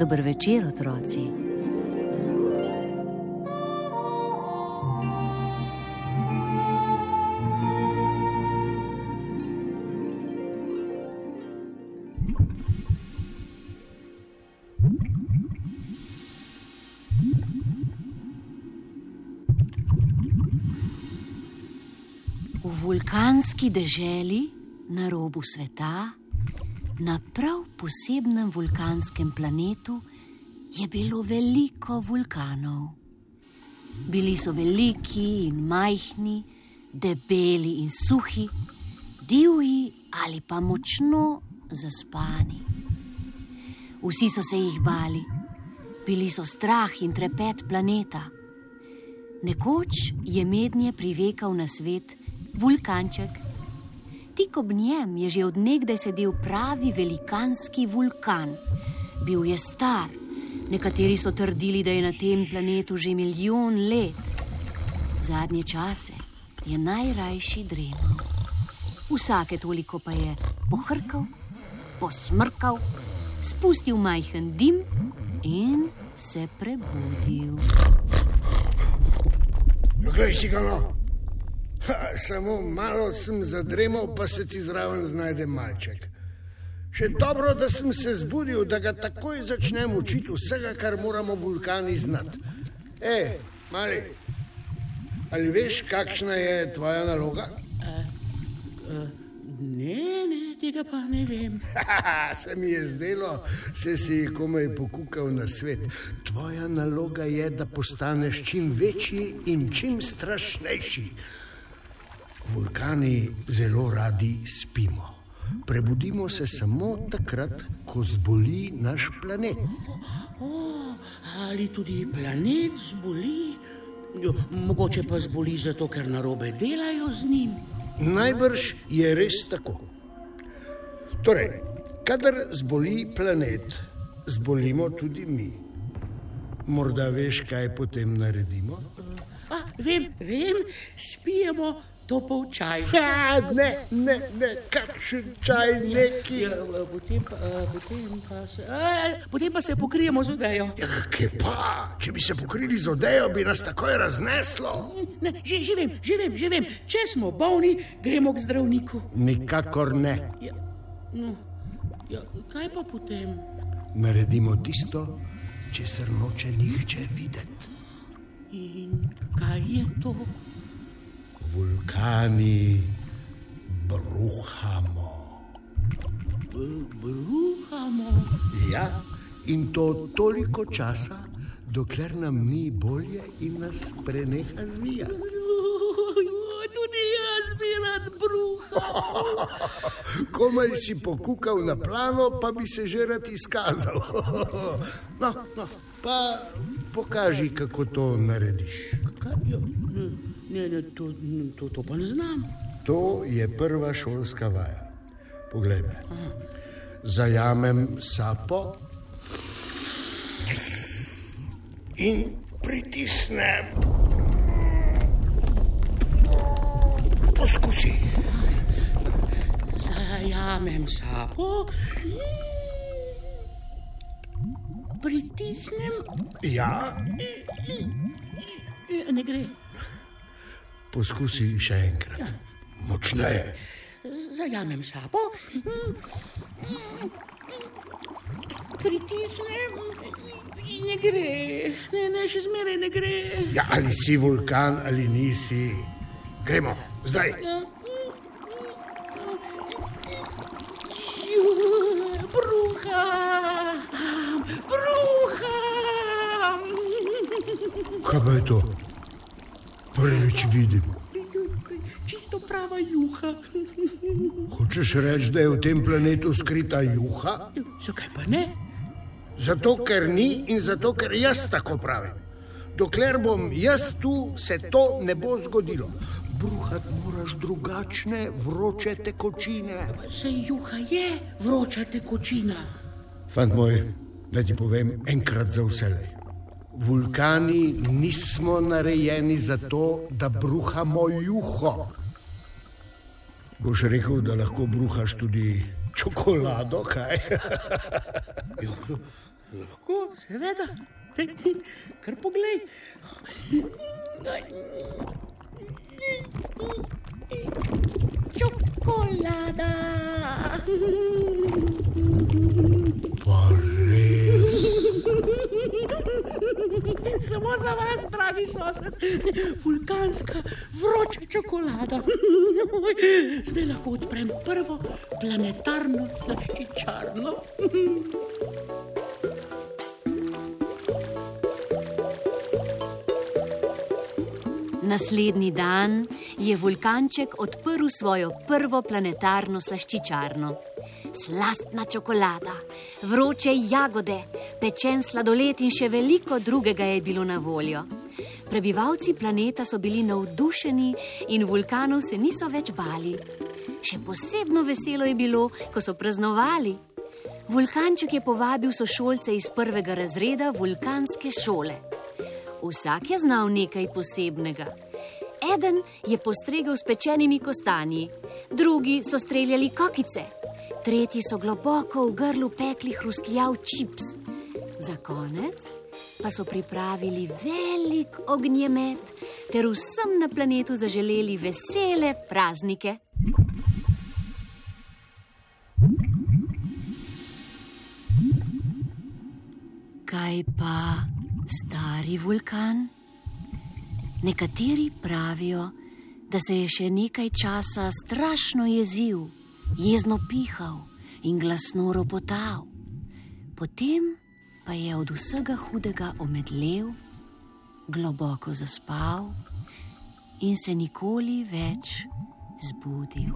Dober večer, otroci. V vulkanski deželi na robu sveta, na prav posebnem vulkanskem planetu, je bilo veliko vulkanov. Bili so veliki in majhni, debeli in suhi, divji ali pa močno zaspani. Vsi so se jih bali, bili so strah in trepet planeta. Nekoč je mednje privekal na svet vulkanček. Tik ob njem je že odnegdaj sedel pravi velikanski vulkan. Bil je star, nekateri so trdili, da je na tem planetu že milijon let. Zadnje čase je najrajši dremal. Vsake toliko pa je pohrkal, posmrkal, spustil majhen dim in se prebudil. Poglej si ga no. Ha, samo malo sem zadremal, pa se ti zraven znajde malček. Še dobro, da sem se zbudil, da ga takoj začnem učiti vsega, kar moramo vulkani znati. E, mali, ali veš, kakšna je tvoja naloga? Ne, ne, tega pa ne vem. Haha, se mi je zdelo, se si komaj pokukal na svet. Tvoja naloga je, da postaneš čim večji in čim strašnejši. Vulkani zelo radi spimo. Prebudimo se samo takrat, ko zboli naš planet. O, ali tudi planet zboli? Jo, mogoče pa zboli zato, ker narobe delajo z njim. Najbrž je res tako. Torej, kadar zboli planet, zbolimo tudi mi. Morda veš, kaj potem naredimo? A, vem, vem, spijemo topel čaj. Ja, ne, ne, ne, kakšen čaj, neki. Ja, potem, pa, a, potem, pa se, a, potem pa se pokrijemo z odejo. Ja, kaj pa, če bi se pokrili z odejo, bi nas takoj razneslo. Ne, že, že vem, že vem, že vem. Če smo bolni, gremo k zdravniku. Nikakor ne. Ja, no, ja, kaj pa potem? Naredimo tisto, česar noče nihče videti. In kaj je to? Vulkani bruhamo. B- Bruhamo. Ja, in to toliko časa, dokler nam ni bolje in nas preneha zvijati. Tudi jaz bi rad bruhal. Komaj si pokukal na plano, pa bi se že rad izkazal. No, no, pa pokaži, kako to narediš. Kaj, ja, ne, ne, to, to, to pa ne znam. To je prva šolska vaja. Poglej me. Zajamem sapo in pritisnem. Poskusi. Zajamem sapo, pritisnem, Ja, ne gre. Poskusi še enkrat. Močneje. Zajamem sapo, pritisnem, in ne gre. Ne, ne, še zmeraj ne gre. Ja, ali si vulkan ali nisi. Gremo, zdaj. Ju, Bruham, bruham. Kaj je to? Prvič vidim. Čisto prava juha. Hočeš reči, da je v tem planetu skrita juha? Zakaj pa ne? Zato, ker ni in zato, ker jaz tako pravim. Dokler bom jaz tu, se to ne bo zgodilo. Bruhati moraš drugačne, vroče tekočine. Se juha je vroča tekočina. Fant moj, da ti povem enkrat za vselej. Vulkani nismo narejeni za to, da bruhamo juho. Boš rekel, da lahko bruhaš tudi čokolado, kaj? Lahko, seveda. Kar poglej. Čokolada. Samo za vas, dragi sosed, vulkanska vroča čokolada. Zdaj lahko odprem prvo planetarno slaščičarno. Naslednji dan je vulkanček odprl svojo prvo planetarno slaščičarno. Slastna čokolada, vroče jagode, pečen sladoled in še veliko drugega je bilo na voljo. Prebivalci planeta so bili navdušeni in vulkanov se niso več bali. Še posebno veselo je bilo, ko so praznovali. Vulkanček je povabil sošolce iz prvega razreda vulkanske šole. Vsak je znal nekaj posebnega. Eden je postregel s pečenimi kostanji, drugi so streljali kokice, tretji so globoko v grlu pekli hrustljav čips. Za konec pa so pripravili velik ognjemet ter vsem na planetu zaželeli vesele praznike. Kaj pa stari vulkan? Nekateri pravijo, da se je še nekaj časa strašno jezil, jezno pihal in glasno ropotal. Potem pa je od vsega hudega omedlev, globoko zaspal in se nikoli več zbudil.